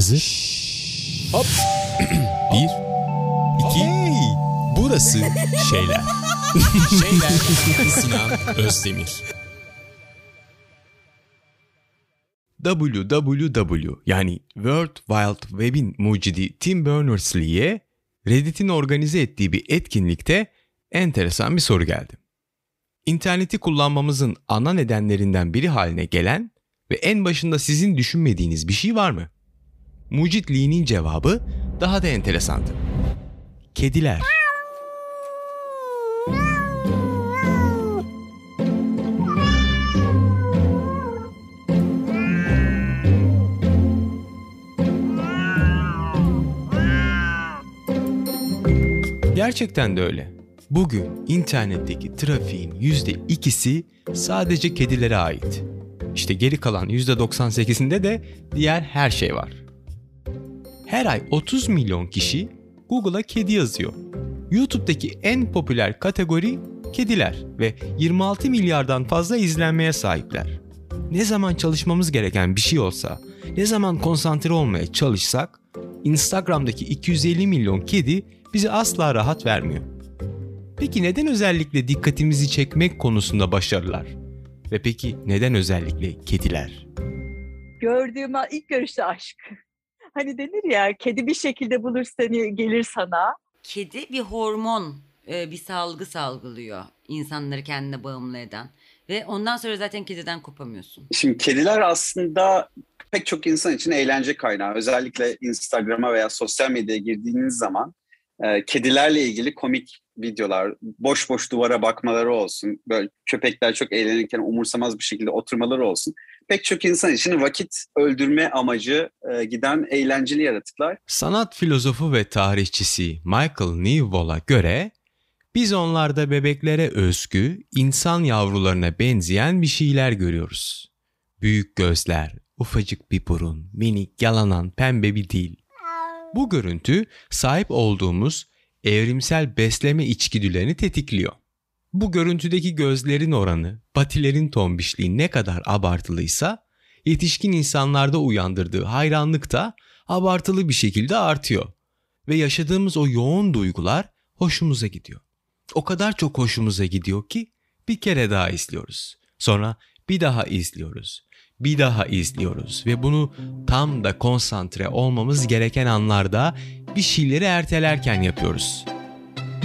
Hazır. Hop. Bir. iki. Burası şeyler. şeyler. Sinan Özdemir. WWW yani World Wide Web'in mucidi Tim Berners-Lee'ye Reddit'in organize ettiği bir etkinlikte enteresan bir soru geldi. İnterneti kullanmamızın ana nedenlerinden biri haline gelen ve en başında sizin düşünmediğiniz bir şey var mı? Mucit Lee'nin cevabı daha da enteresandı. Kediler. Gerçekten de öyle. Bugün internetteki trafiğin %2'si sadece kedilere ait. İşte geri kalan %98'inde de diğer her şey var. Her ay 30 milyon kişi Google'a kedi yazıyor. YouTube'daki en popüler kategori kediler ve 26 milyardan fazla izlenmeye sahipler. Ne zaman çalışmamız gereken bir şey olsa, ne zaman konsantre olmaya çalışsak, Instagram'daki 250 milyon kedi bizi asla rahat vermiyor. Peki neden özellikle dikkatimizi çekmek konusunda başarılar? Ve peki neden özellikle kediler? Gördüğüm ilk görüşte aşk. Hani denir ya kedi bir şekilde bulur seni gelir sana. Kedi bir hormon, e, bir salgı salgılıyor insanları kendine bağımlı eden. Ve ondan sonra zaten kediden kopamıyorsun. Şimdi kediler aslında pek çok insan için eğlence kaynağı. Özellikle Instagram'a veya sosyal medyaya girdiğiniz zaman e, kedilerle ilgili komik videolar, boş boş duvara bakmaları olsun, böyle köpekler çok eğlenirken umursamaz bir şekilde oturmaları olsun. Pek çok insan için vakit öldürme amacı e, giden eğlenceli yaratıklar. Sanat filozofu ve tarihçisi Michael Newell'a göre biz onlarda bebeklere özgü, insan yavrularına benzeyen bir şeyler görüyoruz. Büyük gözler, ufacık bir burun, minik, yalanan, pembe bir dil. Bu görüntü sahip olduğumuz evrimsel besleme içgüdülerini tetikliyor. Bu görüntüdeki gözlerin oranı, patilerin tombişliği ne kadar abartılıysa, yetişkin insanlarda uyandırdığı hayranlık da abartılı bir şekilde artıyor. Ve yaşadığımız o yoğun duygular hoşumuza gidiyor. O kadar çok hoşumuza gidiyor ki bir kere daha izliyoruz. Sonra bir daha izliyoruz. Bir daha izliyoruz ve bunu tam da konsantre olmamız gereken anlarda bir şeyleri ertelerken yapıyoruz.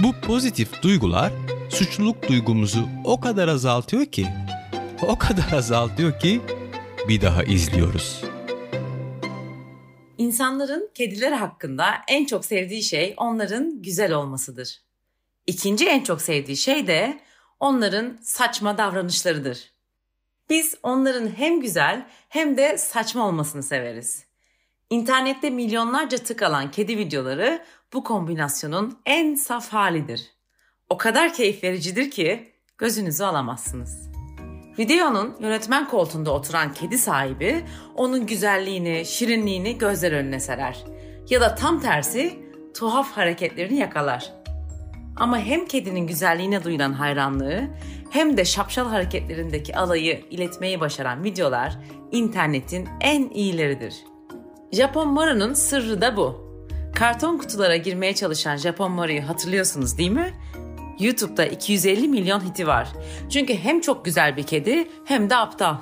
Bu pozitif duygular suçluluk duygumuzu o kadar azaltıyor ki, o kadar azaltıyor ki bir daha izliyoruz. İnsanların kediler hakkında en çok sevdiği şey onların güzel olmasıdır. İkinci en çok sevdiği şey de onların saçma davranışlarıdır. Biz onların hem güzel hem de saçma olmasını severiz. İnternette milyonlarca tık alan kedi videoları bu kombinasyonun en saf halidir. O kadar keyif vericidir ki gözünüzü alamazsınız. Videonun yönetmen koltuğunda oturan kedi sahibi onun güzelliğini, şirinliğini gözler önüne serer. Ya da tam tersi tuhaf hareketlerini yakalar. Ama hem kedinin güzelliğine duyulan hayranlığı hem de şapşal hareketlerindeki alayı iletmeyi başaran videolar internetin en iyileridir. Japon Maru'nun sırrı da bu. Karton kutulara girmeye çalışan Japon Maru'yu hatırlıyorsunuz değil mi? YouTube'da 250 milyon hiti var. Çünkü hem çok güzel bir kedi hem de aptal.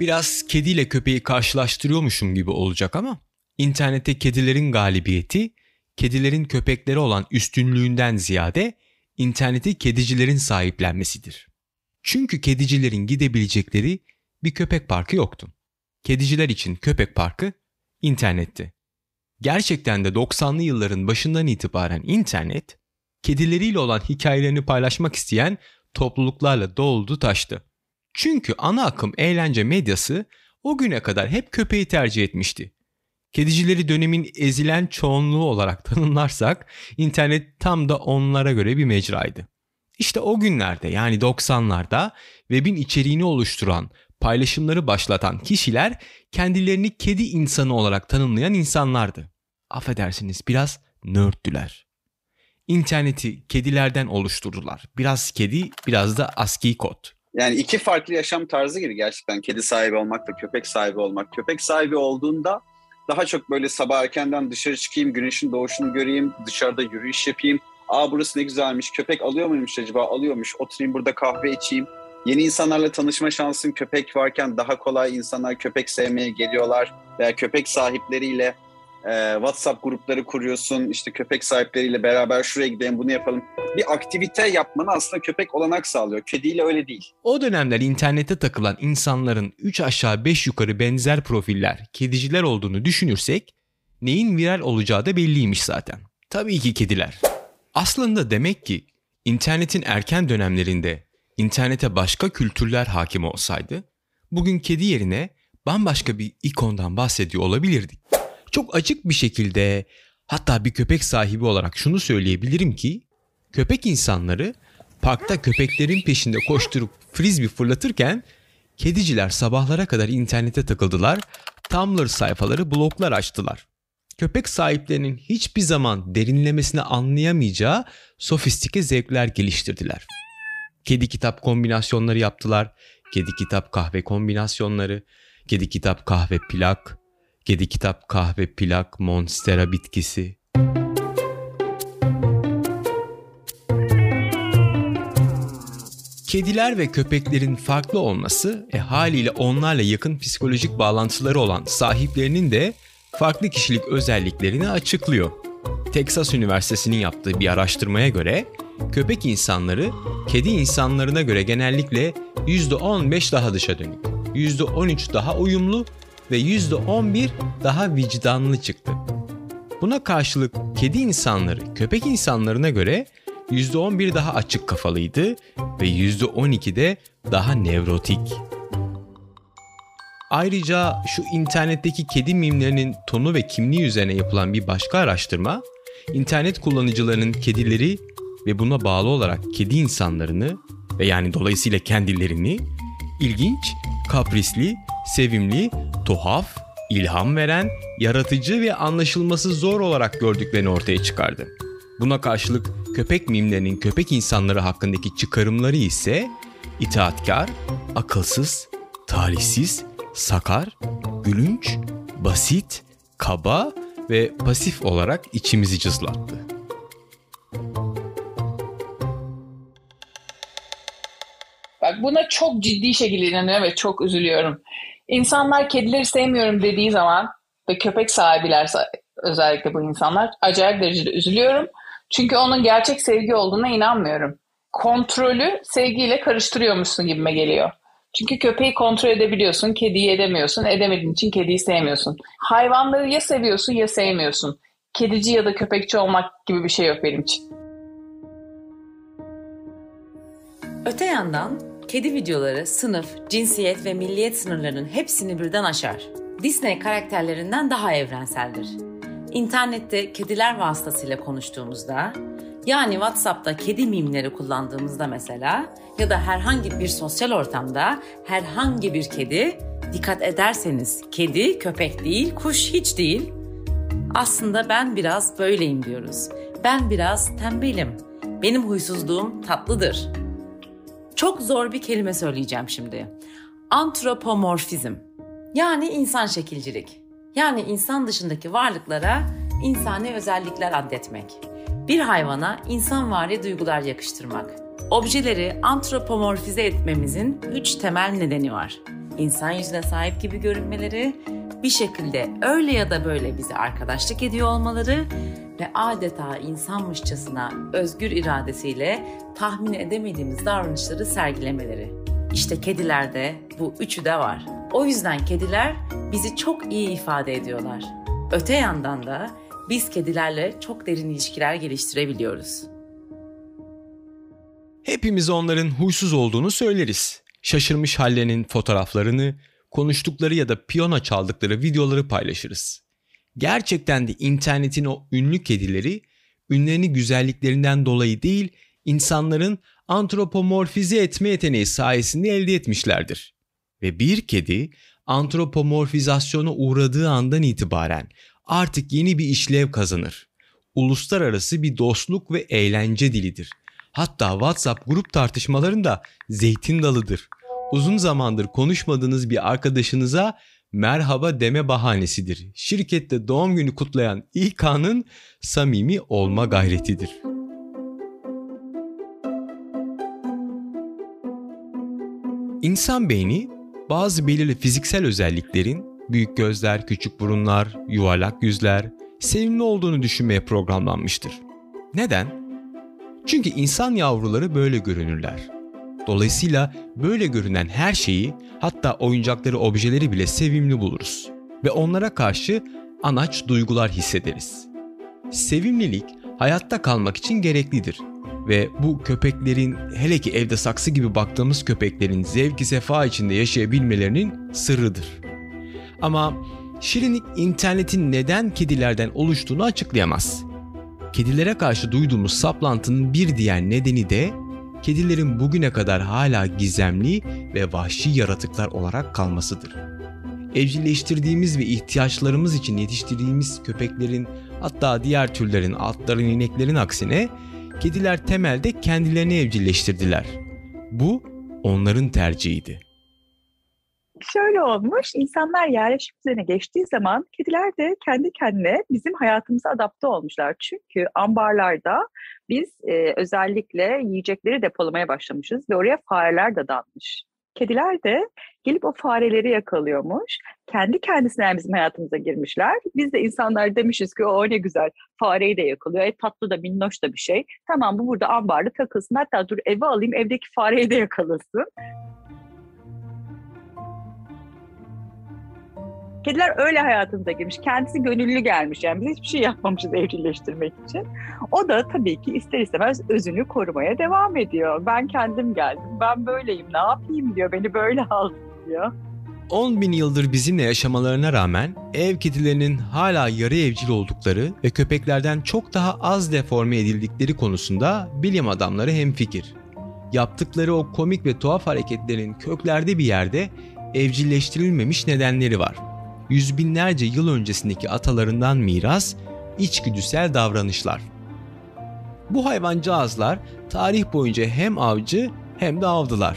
Biraz kediyle köpeği karşılaştırıyormuşum gibi olacak ama internette kedilerin galibiyeti kedilerin köpekleri olan üstünlüğünden ziyade interneti kedicilerin sahiplenmesidir. Çünkü kedicilerin gidebilecekleri bir köpek parkı yoktu. Kediciler için köpek parkı internetti. Gerçekten de 90'lı yılların başından itibaren internet, kedileriyle olan hikayelerini paylaşmak isteyen topluluklarla doldu taştı. Çünkü ana akım eğlence medyası o güne kadar hep köpeği tercih etmişti. Kedicileri dönemin ezilen çoğunluğu olarak tanımlarsak internet tam da onlara göre bir mecraydı. İşte o günlerde yani 90'larda webin içeriğini oluşturan, paylaşımları başlatan kişiler kendilerini kedi insanı olarak tanımlayan insanlardı. Affedersiniz biraz nörttüler. İnterneti kedilerden oluşturdular. Biraz kedi, biraz da ASCII kod. Yani iki farklı yaşam tarzı gibi gerçekten kedi sahibi olmakla köpek sahibi olmak. Köpek sahibi olduğunda daha çok böyle sabah erkenden dışarı çıkayım, güneşin doğuşunu göreyim, dışarıda yürüyüş yapayım. Aa burası ne güzelmiş, köpek alıyor muymuş acaba? Alıyormuş, oturayım burada kahve içeyim. Yeni insanlarla tanışma şansın köpek varken daha kolay insanlar köpek sevmeye geliyorlar. Veya köpek sahipleriyle e, WhatsApp grupları kuruyorsun. İşte köpek sahipleriyle beraber şuraya gidelim bunu yapalım. Bir aktivite yapmanı aslında köpek olanak sağlıyor. Kediyle öyle değil. O dönemler internete takılan insanların 3 aşağı 5 yukarı benzer profiller, kediciler olduğunu düşünürsek neyin viral olacağı da belliymiş zaten. Tabii ki kediler. Aslında demek ki internetin erken dönemlerinde internete başka kültürler hakim olsaydı bugün kedi yerine bambaşka bir ikondan bahsediyor olabilirdik. Çok açık bir şekilde hatta bir köpek sahibi olarak şunu söyleyebilirim ki köpek insanları parkta köpeklerin peşinde koşturup frisbee fırlatırken kediciler sabahlara kadar internete takıldılar, Tumblr sayfaları bloglar açtılar. Köpek sahiplerinin hiçbir zaman derinlemesine anlayamayacağı sofistike zevkler geliştirdiler. Kedi kitap kombinasyonları yaptılar, kedi kitap kahve kombinasyonları, kedi kitap kahve plak, Kedi kitap kahve plak monstera bitkisi. Kediler ve köpeklerin farklı olması e, haliyle onlarla yakın psikolojik bağlantıları olan sahiplerinin de farklı kişilik özelliklerini açıklıyor. Texas Üniversitesi'nin yaptığı bir araştırmaya göre köpek insanları kedi insanlarına göre genellikle %15 daha dışa dönük, %13 daha uyumlu ve %11 daha vicdanlı çıktı. Buna karşılık kedi insanları köpek insanlarına göre %11 daha açık kafalıydı ve %12 de daha nevrotik. Ayrıca şu internetteki kedi mimlerinin tonu ve kimliği üzerine yapılan bir başka araştırma, internet kullanıcılarının kedileri ve buna bağlı olarak kedi insanlarını ve yani dolayısıyla kendilerini ilginç, kaprisli, sevimli tuhaf, ilham veren, yaratıcı ve anlaşılması zor olarak gördüklerini ortaya çıkardı. Buna karşılık köpek mimlerinin köpek insanları hakkındaki çıkarımları ise itaatkar, akılsız, talihsiz, sakar, gülünç, basit, kaba ve pasif olarak içimizi cızlattı. Buna çok ciddi şekilde inanıyorum ve çok üzülüyorum. İnsanlar kedileri sevmiyorum dediği zaman ve köpek sahibiler özellikle bu insanlar acayip derecede üzülüyorum. Çünkü onun gerçek sevgi olduğuna inanmıyorum. Kontrolü sevgiyle karıştırıyormuşsun gibime geliyor. Çünkü köpeği kontrol edebiliyorsun, kediyi edemiyorsun. Edemediğin için kediyi sevmiyorsun. Hayvanları ya seviyorsun ya sevmiyorsun. Kedici ya da köpekçi olmak gibi bir şey yok benim için. Öte yandan Kedi videoları sınıf, cinsiyet ve milliyet sınırlarının hepsini birden aşar. Disney karakterlerinden daha evrenseldir. İnternette kediler vasıtasıyla konuştuğumuzda, yani WhatsApp'ta kedi mimleri kullandığımızda mesela ya da herhangi bir sosyal ortamda herhangi bir kedi, dikkat ederseniz kedi köpek değil, kuş hiç değil. Aslında ben biraz böyleyim diyoruz. Ben biraz tembelim. Benim huysuzluğum tatlıdır çok zor bir kelime söyleyeceğim şimdi. Antropomorfizm. Yani insan şekilcilik. Yani insan dışındaki varlıklara insani özellikler adetmek. Bir hayvana insanvari duygular yakıştırmak. Objeleri antropomorfize etmemizin üç temel nedeni var. İnsan yüzüne sahip gibi görünmeleri, bir şekilde öyle ya da böyle bize arkadaşlık ediyor olmaları ve adeta insanmışçasına özgür iradesiyle tahmin edemediğimiz davranışları sergilemeleri. İşte kedilerde bu üçü de var. O yüzden kediler bizi çok iyi ifade ediyorlar. Öte yandan da biz kedilerle çok derin ilişkiler geliştirebiliyoruz. Hepimiz onların huysuz olduğunu söyleriz. Şaşırmış hallerinin fotoğraflarını, konuştukları ya da piyano çaldıkları videoları paylaşırız. Gerçekten de internetin o ünlü kedileri ünlerini güzelliklerinden dolayı değil, insanların antropomorfize etme yeteneği sayesinde elde etmişlerdir. Ve bir kedi antropomorfizasyona uğradığı andan itibaren artık yeni bir işlev kazanır. Uluslararası bir dostluk ve eğlence dilidir. Hatta WhatsApp grup tartışmalarında zeytin dalıdır. Uzun zamandır konuşmadığınız bir arkadaşınıza merhaba deme bahanesidir. Şirkette doğum günü kutlayan ilk anın samimi olma gayretidir. İnsan beyni bazı belirli fiziksel özelliklerin büyük gözler, küçük burunlar, yuvarlak yüzler, sevimli olduğunu düşünmeye programlanmıştır. Neden? Çünkü insan yavruları böyle görünürler. Dolayısıyla böyle görünen her şeyi hatta oyuncakları, objeleri bile sevimli buluruz ve onlara karşı anaç duygular hissederiz. Sevimlilik hayatta kalmak için gereklidir ve bu köpeklerin hele ki evde saksı gibi baktığımız köpeklerin zevki sefa içinde yaşayabilmelerinin sırrıdır. Ama Şirinik internetin neden kedilerden oluştuğunu açıklayamaz. Kedilere karşı duyduğumuz saplantının bir diğer nedeni de kedilerin bugüne kadar hala gizemli ve vahşi yaratıklar olarak kalmasıdır. Evcilleştirdiğimiz ve ihtiyaçlarımız için yetiştirdiğimiz köpeklerin hatta diğer türlerin, atların, ineklerin aksine kediler temelde kendilerini evcilleştirdiler. Bu onların tercihiydi. Şöyle olmuş, insanlar yerleşim üzerine geçtiği zaman kediler de kendi kendine bizim hayatımıza adapte olmuşlar. Çünkü ambarlarda biz e, özellikle yiyecekleri depolamaya başlamışız ve oraya fareler de dalmış. Kediler de gelip o fareleri yakalıyormuş. Kendi kendisine bizim hayatımıza girmişler. Biz de insanlar demişiz ki o ne güzel fareyi de yakalıyor. E, tatlı da minnoş da bir şey. Tamam bu burada ambarda takılsın. Hatta dur eve alayım evdeki fareyi de yakalasın. Kediler öyle hayatımıza girmiş. Kendisi gönüllü gelmiş. Yani biz hiçbir şey yapmamışız evcilleştirmek için. O da tabii ki ister istemez özünü korumaya devam ediyor. Ben kendim geldim. Ben böyleyim. Ne yapayım diyor. Beni böyle aldı diyor. 10 bin yıldır bizimle yaşamalarına rağmen ev kedilerinin hala yarı evcil oldukları ve köpeklerden çok daha az deforme edildikleri konusunda bilim adamları hemfikir. Yaptıkları o komik ve tuhaf hareketlerin köklerde bir yerde evcilleştirilmemiş nedenleri var yüz binlerce yıl öncesindeki atalarından miras içgüdüsel davranışlar. Bu hayvancağızlar tarih boyunca hem avcı hem de avdılar.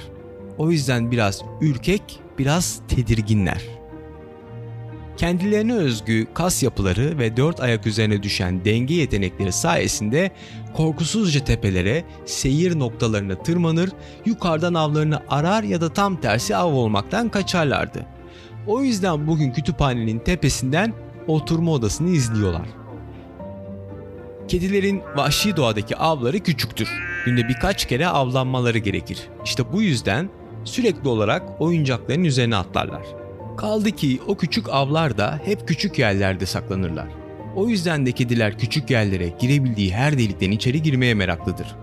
O yüzden biraz ürkek, biraz tedirginler. Kendilerine özgü kas yapıları ve dört ayak üzerine düşen denge yetenekleri sayesinde korkusuzca tepelere, seyir noktalarına tırmanır, yukarıdan avlarını arar ya da tam tersi av olmaktan kaçarlardı. O yüzden bugün kütüphanenin tepesinden oturma odasını izliyorlar. Kedilerin vahşi doğadaki avları küçüktür. Günde birkaç kere avlanmaları gerekir. İşte bu yüzden sürekli olarak oyuncakların üzerine atlarlar. Kaldı ki o küçük avlar da hep küçük yerlerde saklanırlar. O yüzden de kediler küçük yerlere girebildiği her delikten içeri girmeye meraklıdır.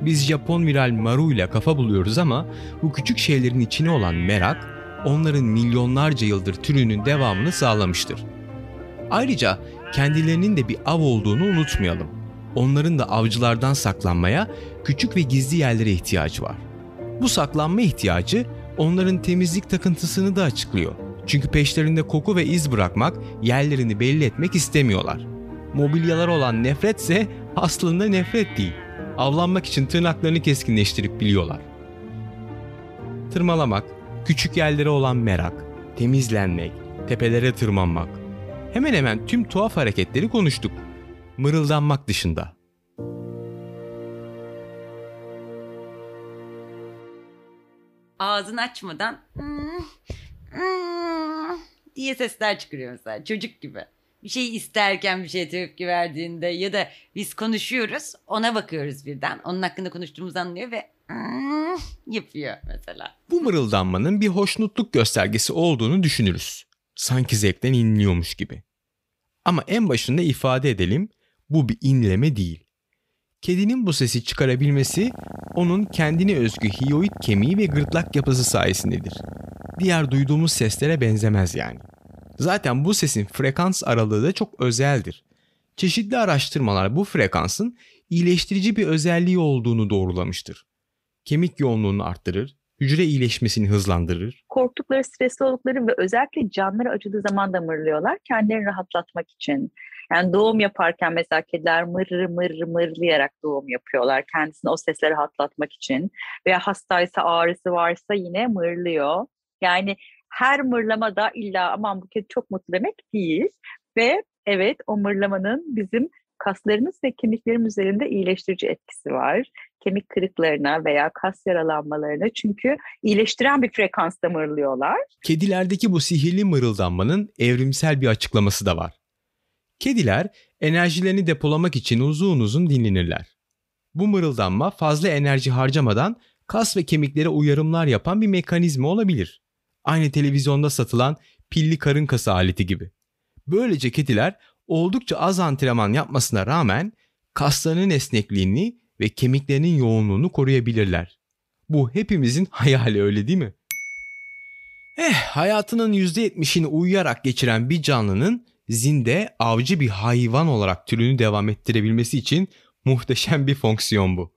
Biz Japon viral Maru ile kafa buluyoruz ama bu küçük şeylerin içine olan merak onların milyonlarca yıldır türünün devamını sağlamıştır. Ayrıca kendilerinin de bir av olduğunu unutmayalım. Onların da avcılardan saklanmaya küçük ve gizli yerlere ihtiyacı var. Bu saklanma ihtiyacı onların temizlik takıntısını da açıklıyor. Çünkü peşlerinde koku ve iz bırakmak, yerlerini belli etmek istemiyorlar. Mobilyalar olan nefretse aslında nefret değil. Avlanmak için tırnaklarını keskinleştirip biliyorlar. Tırmalamak, küçük yerlere olan merak, temizlenmek, tepelere tırmanmak. Hemen hemen tüm tuhaf hareketleri konuştuk. Mırıldanmak dışında. Ağzını açmadan diye sesler çıkıyor mesela çocuk gibi. Bir şey isterken bir şeye tepki verdiğinde ya da biz konuşuyoruz ona bakıyoruz birden. Onun hakkında konuştuğumuzu anlıyor ve yapıyor mesela. Bu mırıldanmanın bir hoşnutluk göstergesi olduğunu düşünürüz. Sanki zevkten inliyormuş gibi. Ama en başında ifade edelim bu bir inleme değil. Kedinin bu sesi çıkarabilmesi onun kendine özgü hioid kemiği ve gırtlak yapısı sayesindedir. Diğer duyduğumuz seslere benzemez yani. Zaten bu sesin frekans aralığı da çok özeldir. Çeşitli araştırmalar bu frekansın iyileştirici bir özelliği olduğunu doğrulamıştır kemik yoğunluğunu arttırır, hücre iyileşmesini hızlandırır. Korktukları, stresli oldukları ve özellikle canları acıdığı zaman da mırlıyorlar kendilerini rahatlatmak için. Yani doğum yaparken mesela kediler mır mır mırlayarak doğum yapıyorlar. Kendisini o sesle rahatlatmak için. Veya hastaysa ağrısı varsa yine mırlıyor. Yani her mırlama da illa aman bu kedi çok mutlu demek değil. Ve evet o mırlamanın bizim kaslarımız ve kemiklerimiz üzerinde iyileştirici etkisi var. Kemik kırıklarına veya kas yaralanmalarına çünkü iyileştiren bir frekansta mırlıyorlar. Kedilerdeki bu sihirli mırıldanmanın evrimsel bir açıklaması da var. Kediler enerjilerini depolamak için uzun uzun dinlenirler. Bu mırıldanma fazla enerji harcamadan kas ve kemiklere uyarımlar yapan bir mekanizma olabilir. Aynı televizyonda satılan pilli karın kası aleti gibi. Böylece kediler oldukça az antrenman yapmasına rağmen kaslarının esnekliğini ve kemiklerinin yoğunluğunu koruyabilirler. Bu hepimizin hayali öyle değil mi? Eh, hayatının %70'ini uyuyarak geçiren bir canlının zinde avcı bir hayvan olarak türünü devam ettirebilmesi için muhteşem bir fonksiyon bu.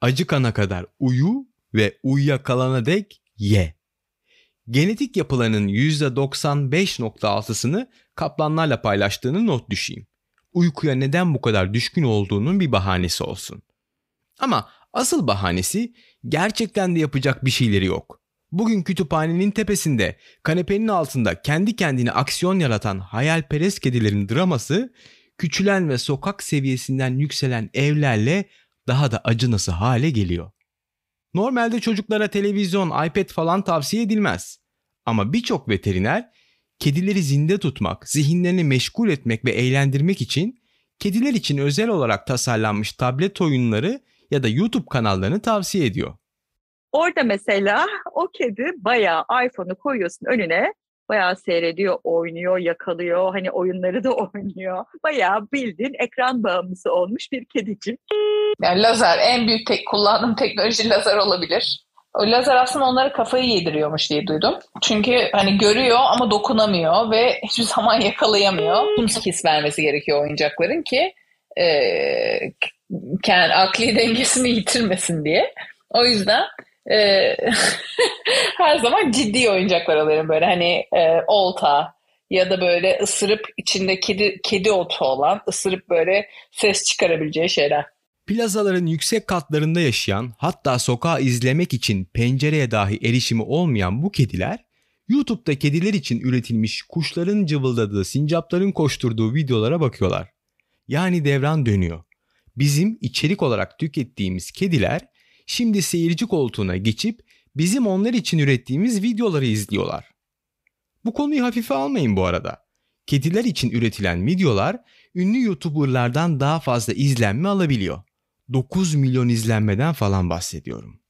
Acıkana kadar uyu ve uyuyakalana dek ye. Genetik yapılarının %95.6'sını kaplanlarla paylaştığını not düşeyim. Uykuya neden bu kadar düşkün olduğunun bir bahanesi olsun. Ama asıl bahanesi gerçekten de yapacak bir şeyleri yok. Bugün kütüphanenin tepesinde, kanepenin altında kendi kendine aksiyon yaratan hayalperest kedilerin draması, küçülen ve sokak seviyesinden yükselen evlerle daha da acınası hale geliyor. Normalde çocuklara televizyon, iPad falan tavsiye edilmez. Ama birçok veteriner kedileri zinde tutmak, zihinlerini meşgul etmek ve eğlendirmek için kediler için özel olarak tasarlanmış tablet oyunları ya da YouTube kanallarını tavsiye ediyor. Orada mesela o kedi bayağı iPhone'u koyuyorsun önüne bayağı seyrediyor, oynuyor, yakalıyor. Hani oyunları da oynuyor. Bayağı bildiğin ekran bağımlısı olmuş bir kedicik. Yani lazer en büyük tek kullandığım teknoloji lazer olabilir. O lazer aslında onları kafayı yediriyormuş diye duydum. Çünkü hani görüyor ama dokunamıyor ve hiçbir zaman yakalayamıyor. Tüm his vermesi gerekiyor oyuncakların ki e, kendi akli dengesini yitirmesin diye. O yüzden e, her zaman ciddi oyuncaklar alıyorum böyle hani e, olta ya da böyle ısırıp içinde kedi kedi otu olan ısırıp böyle ses çıkarabileceği şeyler. Plazaların yüksek katlarında yaşayan hatta sokağı izlemek için pencereye dahi erişimi olmayan bu kediler YouTube'da kediler için üretilmiş kuşların cıvıldadığı, sincapların koşturduğu videolara bakıyorlar. Yani devran dönüyor. Bizim içerik olarak tükettiğimiz kediler şimdi seyirci koltuğuna geçip bizim onlar için ürettiğimiz videoları izliyorlar. Bu konuyu hafife almayın bu arada. Kediler için üretilen videolar ünlü YouTuber'lardan daha fazla izlenme alabiliyor. 9 milyon izlenmeden falan bahsediyorum.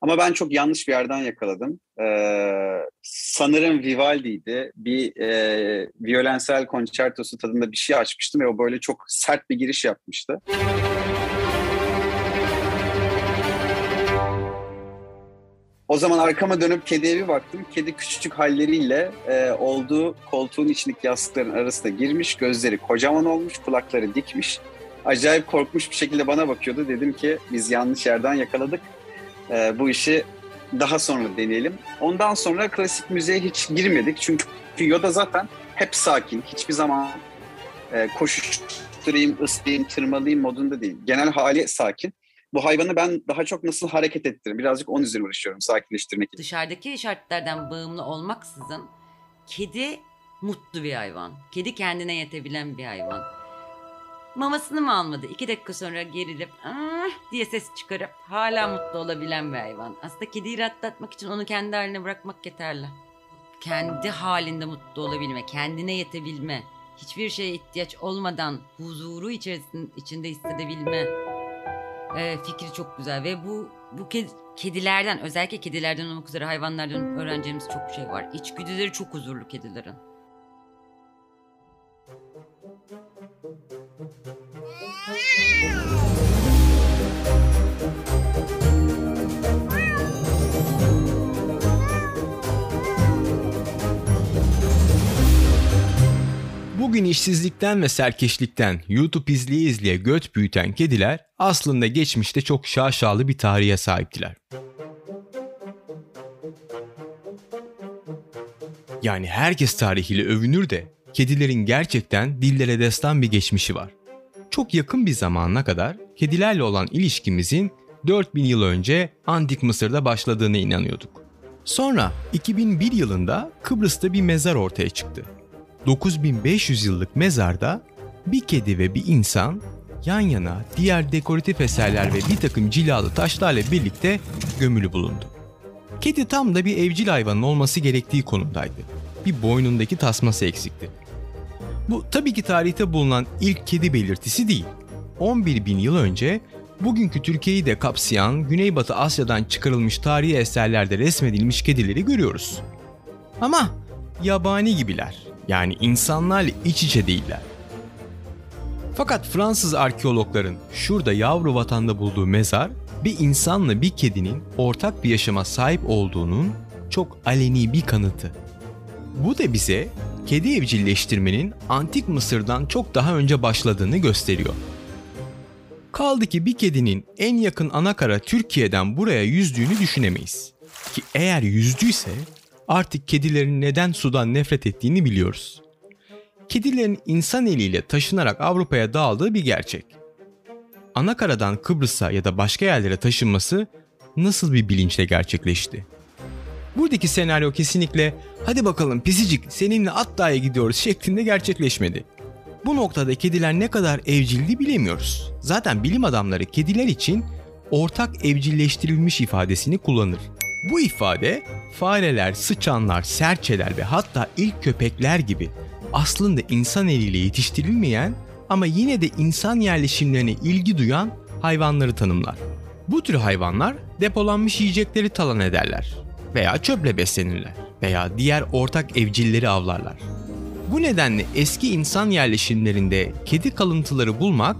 Ama ben çok yanlış bir yerden yakaladım. Ee, sanırım Vivaldi'ydi. Bir e, violensel konçertosu tadında bir şey açmıştım ve o böyle çok sert bir giriş yapmıştı. O zaman arkama dönüp kediye bir baktım. Kedi küçücük halleriyle e, olduğu koltuğun içindeki yastıkların arasına girmiş. Gözleri kocaman olmuş, kulakları dikmiş. Acayip korkmuş bir şekilde bana bakıyordu. Dedim ki biz yanlış yerden yakaladık. E, bu işi daha sonra deneyelim. Ondan sonra klasik müziğe hiç girmedik. Çünkü Yoda zaten hep sakin. Hiçbir zaman e, koşuşturayım, ıslayayım, tırmalayayım modunda değil. Genel hali sakin bu hayvanı ben daha çok nasıl hareket ettiririm? Birazcık onun üzerine uğraşıyorum sakinleştirmek için. Dışarıdaki şartlardan bağımlı olmaksızın kedi mutlu bir hayvan. Kedi kendine yetebilen bir hayvan. Mamasını mı almadı? İki dakika sonra gerilip ah diye ses çıkarıp hala mutlu olabilen bir hayvan. Aslında kediyi rahatlatmak için onu kendi haline bırakmak yeterli. Kendi halinde mutlu olabilme, kendine yetebilme, hiçbir şeye ihtiyaç olmadan huzuru içerisinde hissedebilme e, fikri çok güzel ve bu bu kedilerden özellikle kedilerden olmak üzere hayvanlardan öğreneceğimiz çok şey var. İçgüdüleri çok huzurlu kedilerin. Bugün işsizlikten ve serkeşlikten YouTube izleye izleye göt büyüten kediler aslında geçmişte çok şaşalı bir tarihe sahiptiler. Yani herkes tarihiyle övünür de kedilerin gerçekten dillere destan bir geçmişi var. Çok yakın bir zamana kadar kedilerle olan ilişkimizin 4000 yıl önce Antik Mısır'da başladığına inanıyorduk. Sonra 2001 yılında Kıbrıs'ta bir mezar ortaya çıktı. 9500 yıllık mezarda bir kedi ve bir insan yan yana diğer dekoratif eserler ve bir takım cilalı taşlarla birlikte gömülü bulundu. Kedi tam da bir evcil hayvanın olması gerektiği konumdaydı. Bir boynundaki tasması eksikti. Bu tabii ki tarihte bulunan ilk kedi belirtisi değil. 11 bin yıl önce bugünkü Türkiye'yi de kapsayan Güneybatı Asya'dan çıkarılmış tarihi eserlerde resmedilmiş kedileri görüyoruz. Ama yabani gibiler. Yani insanlarla iç içe değiller. Fakat Fransız arkeologların şurada yavru vatanda bulduğu mezar bir insanla bir kedinin ortak bir yaşama sahip olduğunun çok aleni bir kanıtı. Bu da bize kedi evcilleştirmenin antik Mısır'dan çok daha önce başladığını gösteriyor. Kaldı ki bir kedinin en yakın anakara Türkiye'den buraya yüzdüğünü düşünemeyiz. Ki eğer yüzdüyse artık kedilerin neden sudan nefret ettiğini biliyoruz. Kedilerin insan eliyle taşınarak Avrupa'ya dağıldığı bir gerçek. Anakaradan Kıbrıs'a ya da başka yerlere taşınması nasıl bir bilinçle gerçekleşti? Buradaki senaryo kesinlikle hadi bakalım pisicik seninle at dağa gidiyoruz şeklinde gerçekleşmedi. Bu noktada kediler ne kadar evcildi bilemiyoruz. Zaten bilim adamları kediler için ortak evcilleştirilmiş ifadesini kullanır. Bu ifade fareler, sıçanlar, serçeler ve hatta ilk köpekler gibi aslında insan eliyle yetiştirilmeyen ama yine de insan yerleşimlerine ilgi duyan hayvanları tanımlar. Bu tür hayvanlar depolanmış yiyecekleri talan ederler veya çöple beslenirler veya diğer ortak evcilleri avlarlar. Bu nedenle eski insan yerleşimlerinde kedi kalıntıları bulmak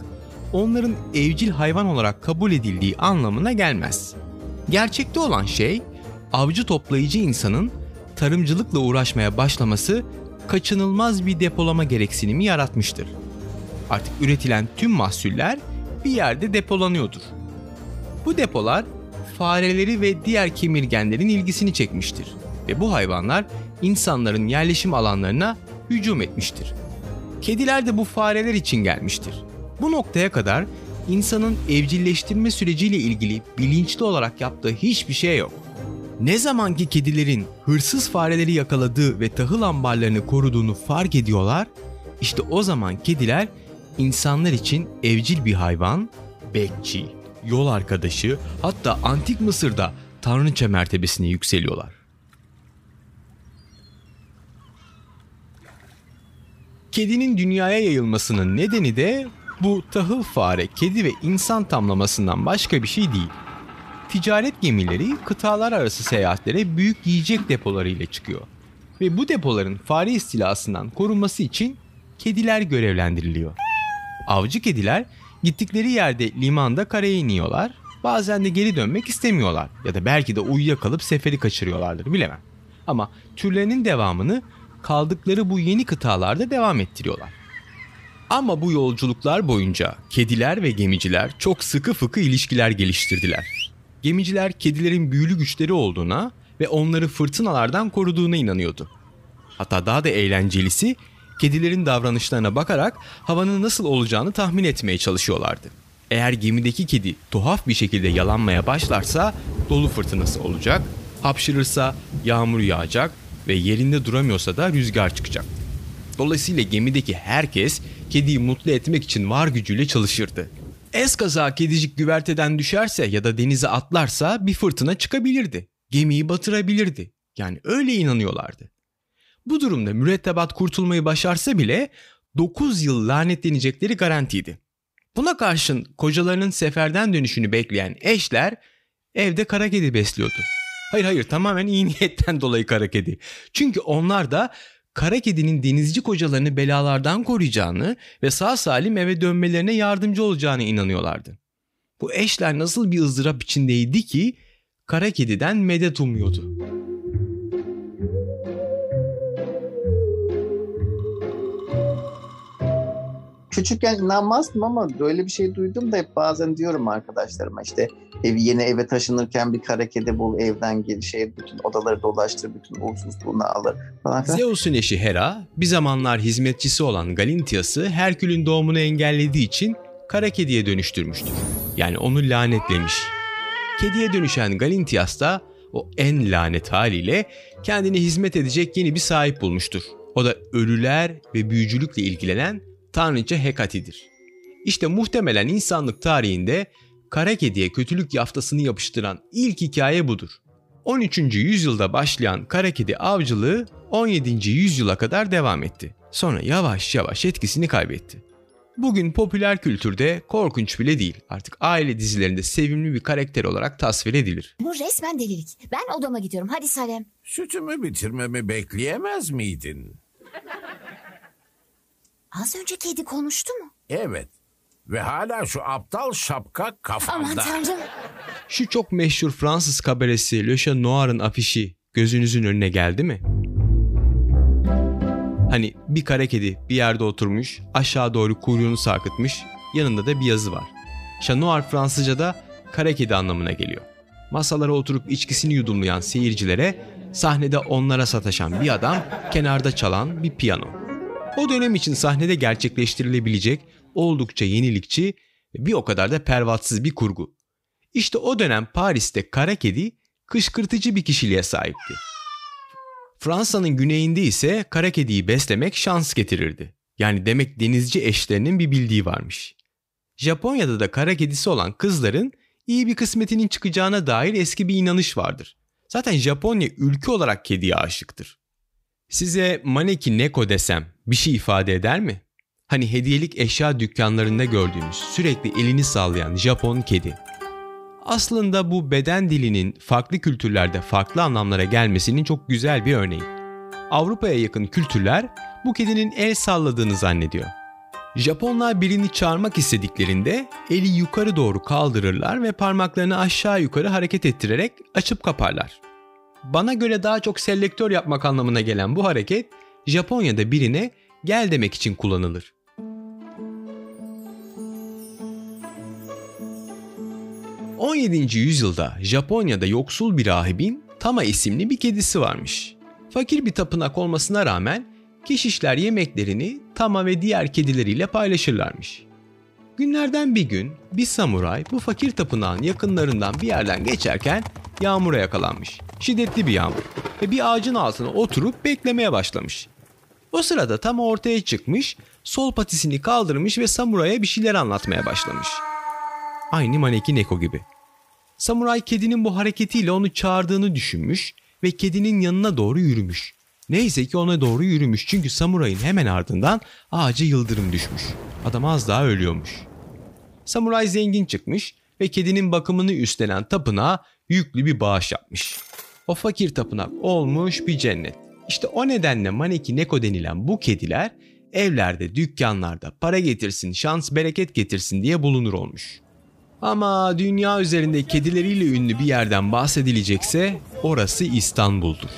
onların evcil hayvan olarak kabul edildiği anlamına gelmez. Gerçekte olan şey avcı toplayıcı insanın tarımcılıkla uğraşmaya başlaması kaçınılmaz bir depolama gereksinimi yaratmıştır. Artık üretilen tüm mahsuller bir yerde depolanıyordur. Bu depolar fareleri ve diğer kemirgenlerin ilgisini çekmiştir ve bu hayvanlar insanların yerleşim alanlarına hücum etmiştir. Kediler de bu fareler için gelmiştir. Bu noktaya kadar insanın evcilleştirme süreciyle ilgili bilinçli olarak yaptığı hiçbir şey yok. Ne zamanki kedilerin hırsız fareleri yakaladığı ve tahıl ambarlarını koruduğunu fark ediyorlar, işte o zaman kediler insanlar için evcil bir hayvan, bekçi, yol arkadaşı, hatta antik Mısır'da tanrıça mertebesine yükseliyorlar. Kedinin dünyaya yayılmasının nedeni de bu tahıl fare, kedi ve insan tamlamasından başka bir şey değil. Ticaret gemileri kıtalar arası seyahatlere büyük yiyecek depoları ile çıkıyor. Ve bu depoların fare istilasından korunması için kediler görevlendiriliyor. Avcı kediler gittikleri yerde limanda karaya iniyorlar. Bazen de geri dönmek istemiyorlar ya da belki de uyuyakalıp seferi kaçırıyorlardır bilemem. Ama türlerinin devamını kaldıkları bu yeni kıtalarda devam ettiriyorlar. Ama bu yolculuklar boyunca kediler ve gemiciler çok sıkı fıkı ilişkiler geliştirdiler. Gemiciler kedilerin büyülü güçleri olduğuna ve onları fırtınalardan koruduğuna inanıyordu. Hatta daha da eğlencelisi kedilerin davranışlarına bakarak havanın nasıl olacağını tahmin etmeye çalışıyorlardı. Eğer gemideki kedi tuhaf bir şekilde yalanmaya başlarsa dolu fırtınası olacak, hapşırırsa yağmur yağacak ve yerinde duramıyorsa da rüzgar çıkacak. Dolayısıyla gemideki herkes kediyi mutlu etmek için var gücüyle çalışırdı. Eskaza kedicik güverteden düşerse ya da denize atlarsa bir fırtına çıkabilirdi. Gemiyi batırabilirdi. Yani öyle inanıyorlardı. Bu durumda mürettebat kurtulmayı başarsa bile 9 yıl lanetlenecekleri garantiydi. Buna karşın kocalarının seferden dönüşünü bekleyen eşler evde kara kedi besliyordu. Hayır hayır tamamen iyi niyetten dolayı kara kedi. Çünkü onlar da kara kedinin denizci kocalarını belalardan koruyacağını ve sağ salim eve dönmelerine yardımcı olacağını inanıyorlardı. Bu eşler nasıl bir ızdırap içindeydi ki kara kediden medet umuyordu. Küçükken inanmazdım ama böyle bir şey duydum da hep bazen diyorum arkadaşlarıma işte evi yeni eve taşınırken bir kara kedi bul evden gir şey bütün odaları dolaştır bütün uğursuzluğunu alır falan. Zeus'un eşi Hera bir zamanlar hizmetçisi olan Galintias'ı Herkül'ün doğumunu engellediği için kara kediye dönüştürmüştür. Yani onu lanetlemiş. Kediye dönüşen Galintias da o en lanet haliyle kendine hizmet edecek yeni bir sahip bulmuştur. O da ölüler ve büyücülükle ilgilenen tanrıça Hekate'dir. İşte muhtemelen insanlık tarihinde kara kediye kötülük yaftasını yapıştıran ilk hikaye budur. 13. yüzyılda başlayan kara kedi avcılığı 17. yüzyıla kadar devam etti. Sonra yavaş yavaş etkisini kaybetti. Bugün popüler kültürde korkunç bile değil. Artık aile dizilerinde sevimli bir karakter olarak tasvir edilir. Bu resmen delilik. Ben odama gidiyorum. Hadi Salem. Sütümü bitirmemi bekleyemez miydin? Az önce kedi konuştu mu? Evet. Ve hala şu aptal şapka Aman kafamda. tanrım. Şu çok meşhur Fransız kabaresi Le Chat Noir'ın afişi gözünüzün önüne geldi mi? Hani bir kara kedi bir yerde oturmuş, aşağı doğru kuyruğunu sarkıtmış, yanında da bir yazı var. Chat Noir Fransızca'da kara kedi anlamına geliyor. Masalara oturup içkisini yudumlayan seyircilere, sahnede onlara sataşan bir adam, kenarda çalan bir piyano. O dönem için sahnede gerçekleştirilebilecek oldukça yenilikçi ve bir o kadar da pervatsız bir kurgu. İşte o dönem Paris'te kara kedi kışkırtıcı bir kişiliğe sahipti. Fransa'nın güneyinde ise kara kediyi beslemek şans getirirdi. Yani demek denizci eşlerinin bir bildiği varmış. Japonya'da da kara kedisi olan kızların iyi bir kısmetinin çıkacağına dair eski bir inanış vardır. Zaten Japonya ülke olarak kediye aşıktır. Size Maneki Neko desem bir şey ifade eder mi? Hani hediyelik eşya dükkanlarında gördüğümüz sürekli elini sallayan Japon kedi. Aslında bu beden dilinin farklı kültürlerde farklı anlamlara gelmesinin çok güzel bir örneği. Avrupa'ya yakın kültürler bu kedinin el salladığını zannediyor. Japonlar birini çağırmak istediklerinde eli yukarı doğru kaldırırlar ve parmaklarını aşağı yukarı hareket ettirerek açıp kaparlar. Bana göre daha çok selektör yapmak anlamına gelen bu hareket Japonya'da birine gel demek için kullanılır. ...17. yüzyılda Japonya'da yoksul bir rahibin Tama isimli bir kedisi varmış. Fakir bir tapınak olmasına rağmen keşişler yemeklerini Tama ve diğer kedileriyle paylaşırlarmış. Günlerden bir gün bir samuray bu fakir tapınağın yakınlarından bir yerden geçerken yağmura yakalanmış. Şiddetli bir yağmur ve bir ağacın altına oturup beklemeye başlamış. O sırada tam ortaya çıkmış, sol patisini kaldırmış ve samuraya bir şeyler anlatmaya başlamış. Aynı Maneki Neko gibi. Samuray kedinin bu hareketiyle onu çağırdığını düşünmüş ve kedinin yanına doğru yürümüş. Neyse ki ona doğru yürümüş çünkü samurayın hemen ardından ağaca yıldırım düşmüş. Adam az daha ölüyormuş. Samuray zengin çıkmış ve kedinin bakımını üstlenen tapınağa yüklü bir bağış yapmış. O fakir tapınak olmuş bir cennet. İşte o nedenle Maneki Neko denilen bu kediler evlerde, dükkanlarda para getirsin, şans bereket getirsin diye bulunur olmuş. Ama dünya üzerinde kedileriyle ünlü bir yerden bahsedilecekse orası İstanbul'dur.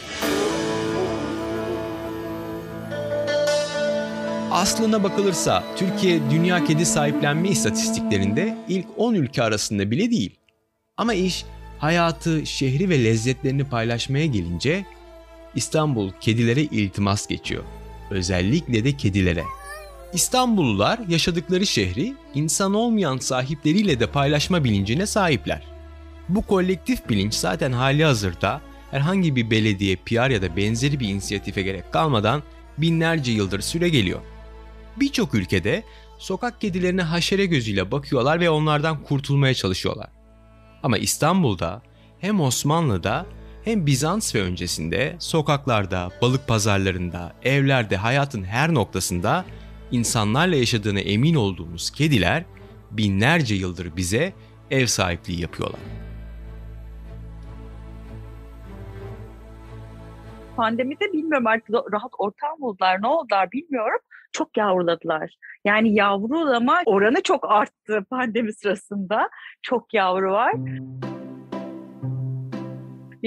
Aslına bakılırsa Türkiye dünya kedi sahiplenme istatistiklerinde ilk 10 ülke arasında bile değil. Ama iş hayatı, şehri ve lezzetlerini paylaşmaya gelince İstanbul kedilere iltimas geçiyor. Özellikle de kedilere. İstanbullular yaşadıkları şehri insan olmayan sahipleriyle de paylaşma bilincine sahipler. Bu kolektif bilinç zaten hali hazırda herhangi bir belediye, PR ya da benzeri bir inisiyatife gerek kalmadan binlerce yıldır süre geliyor. Birçok ülkede sokak kedilerine haşere gözüyle bakıyorlar ve onlardan kurtulmaya çalışıyorlar. Ama İstanbul'da hem Osmanlı'da hem Bizans ve öncesinde sokaklarda, balık pazarlarında, evlerde, hayatın her noktasında insanlarla yaşadığına emin olduğumuz kediler binlerce yıldır bize ev sahipliği yapıyorlar. Pandemide bilmiyorum artık rahat ortam buldular ne oldular bilmiyorum. Çok yavruladılar. Yani yavrulama oranı çok arttı pandemi sırasında. Çok yavru var.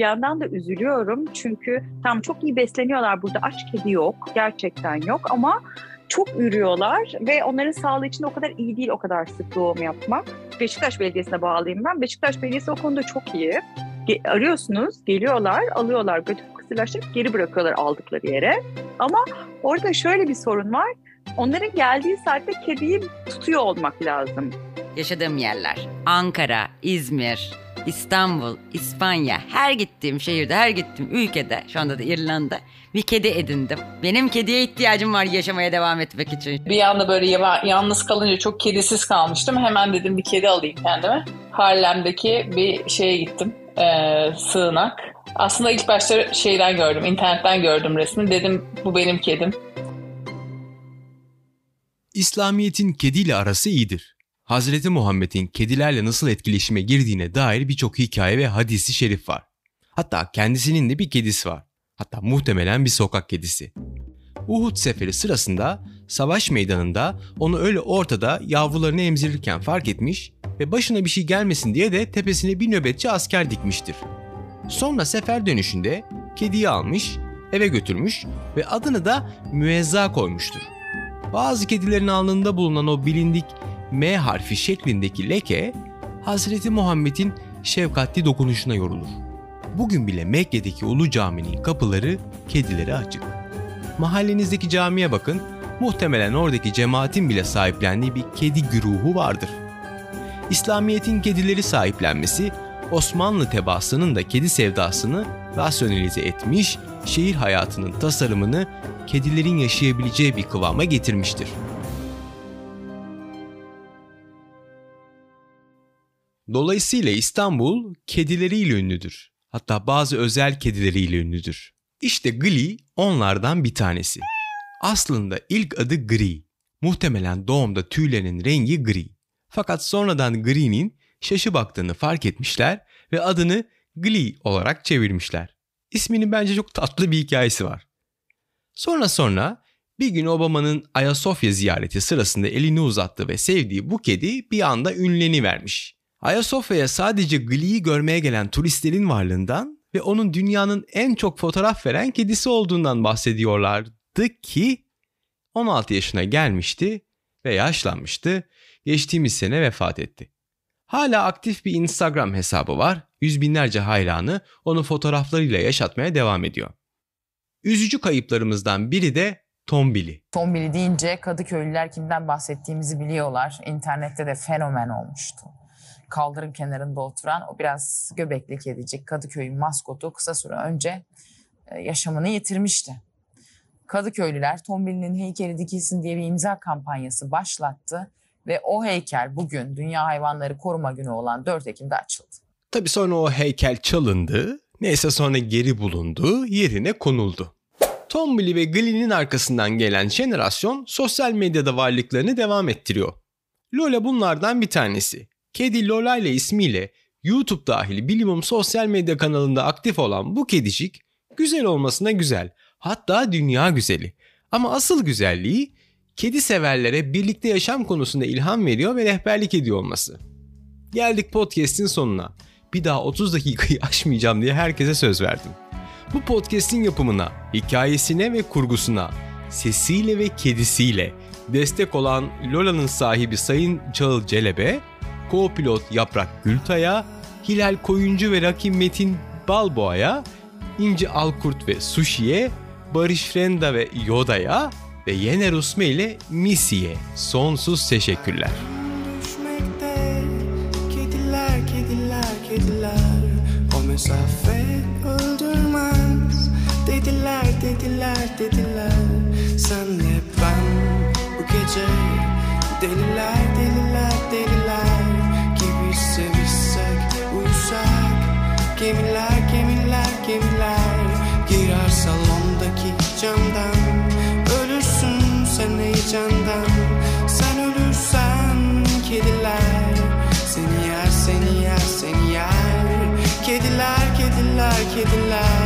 Bir yandan da üzülüyorum çünkü tam çok iyi besleniyorlar burada aç kedi yok gerçekten yok ama çok ürüyorlar ve onların sağlığı için o kadar iyi değil o kadar sık doğum yapmak. Beşiktaş Belediyesi'ne bağlıyım ben. Beşiktaş Belediyesi o konuda çok iyi. Ge- arıyorsunuz, geliyorlar, alıyorlar, götürüp kısırlaştırıp geri bırakıyorlar aldıkları yere. Ama orada şöyle bir sorun var. Onların geldiği saatte kediyi tutuyor olmak lazım. Yaşadığım yerler. Ankara, İzmir, İstanbul, İspanya. Her gittiğim şehirde, her gittiğim ülkede, şu anda da İrlanda bir kedi edindim. Benim kediye ihtiyacım var yaşamaya devam etmek için. Bir anda böyle yalnız kalınca çok kedisiz kalmıştım. Hemen dedim bir kedi alayım kendime. Harlem'deki bir şeye gittim. Ee, sığınak. Aslında ilk başta şeyden gördüm, internetten gördüm resmi. Dedim bu benim kedim. İslamiyet'in kediyle arası iyidir. Hazreti Muhammed'in kedilerle nasıl etkileşime girdiğine dair birçok hikaye ve hadisi şerif var. Hatta kendisinin de bir kedisi var. Hatta muhtemelen bir sokak kedisi. Uhud seferi sırasında savaş meydanında onu öyle ortada yavrularını emzirirken fark etmiş ve başına bir şey gelmesin diye de tepesine bir nöbetçi asker dikmiştir. Sonra sefer dönüşünde kediyi almış, eve götürmüş ve adını da Müezza koymuştur. Bazı kedilerin alnında bulunan o bilindik M harfi şeklindeki leke Hazreti Muhammed'in şefkatli dokunuşuna yorulur. Bugün bile Mekke'deki Ulu Cami'nin kapıları kedilere açık. Mahallenizdeki camiye bakın, muhtemelen oradaki cemaatin bile sahiplendiği bir kedi güruhu vardır. İslamiyet'in kedileri sahiplenmesi Osmanlı tebaasının da kedi sevdasını rasyonelize etmiş, şehir hayatının tasarımını kedilerin yaşayabileceği bir kıvama getirmiştir. Dolayısıyla İstanbul kedileriyle ünlüdür. Hatta bazı özel kedileriyle ünlüdür. İşte Glee onlardan bir tanesi. Aslında ilk adı Gri. Muhtemelen doğumda tüylerinin rengi gri. Fakat sonradan Gri'nin şaşı baktığını fark etmişler ve adını Glee olarak çevirmişler. İsminin bence çok tatlı bir hikayesi var. Sonra sonra bir gün Obama'nın Ayasofya ziyareti sırasında elini uzattı ve sevdiği bu kedi bir anda ünleni vermiş. Ayasofya'ya sadece Glee'yi görmeye gelen turistlerin varlığından ve onun dünyanın en çok fotoğraf veren kedisi olduğundan bahsediyorlardı ki 16 yaşına gelmişti ve yaşlanmıştı. Geçtiğimiz sene vefat etti. Hala aktif bir Instagram hesabı var. Yüz binlerce hayranı onu fotoğraflarıyla yaşatmaya devam ediyor. Üzücü kayıplarımızdan biri de Tombili. Tombili deyince Kadıköylüler kimden bahsettiğimizi biliyorlar. İnternette de fenomen olmuştu. Kaldırım kenarında oturan o biraz göbekli kedicik Kadıköy'ün maskotu kısa süre önce e, yaşamını yitirmişti. Kadıköylüler Tombili'nin heykeli dikilsin diye bir imza kampanyası başlattı ve o heykel bugün Dünya Hayvanları Koruma Günü olan 4 Ekim'de açıldı. Tabi sonra o heykel çalındı, neyse sonra geri bulundu, yerine konuldu. Tombili ve Glee'nin arkasından gelen jenerasyon sosyal medyada varlıklarını devam ettiriyor. Lola bunlardan bir tanesi. Kedi Lola ile ismiyle YouTube dahil bilimum sosyal medya kanalında aktif olan bu kedicik güzel olmasına güzel. Hatta dünya güzeli. Ama asıl güzelliği kedi severlere birlikte yaşam konusunda ilham veriyor ve rehberlik ediyor olması. Geldik podcast'in sonuna. Bir daha 30 dakikayı aşmayacağım diye herkese söz verdim. Bu podcast'in yapımına, hikayesine ve kurgusuna, sesiyle ve kedisiyle destek olan Lola'nın sahibi Sayın Çağıl Celebe, co-pilot Yaprak Gültay'a, Hilal Koyuncu ve Rakim Metin Balboa'ya, İnci Alkurt ve Sushi'ye, Barış Frenda ve Yoda'ya ve Yener Usme ile Misi'ye sonsuz teşekkürler. düşmekte Kediler, kediler, kediler. O mesafe öldürmez. Dediler, dediler, dediler. Senle ben bu gece Deliler, deliler, Gemiler, gemiler, gemiler Girer salondaki camdan. Ölürsün sen heyecandan. Sen ölürsen kediler Seni yer, seni yer, seni yer. Kediler, kediler, kediler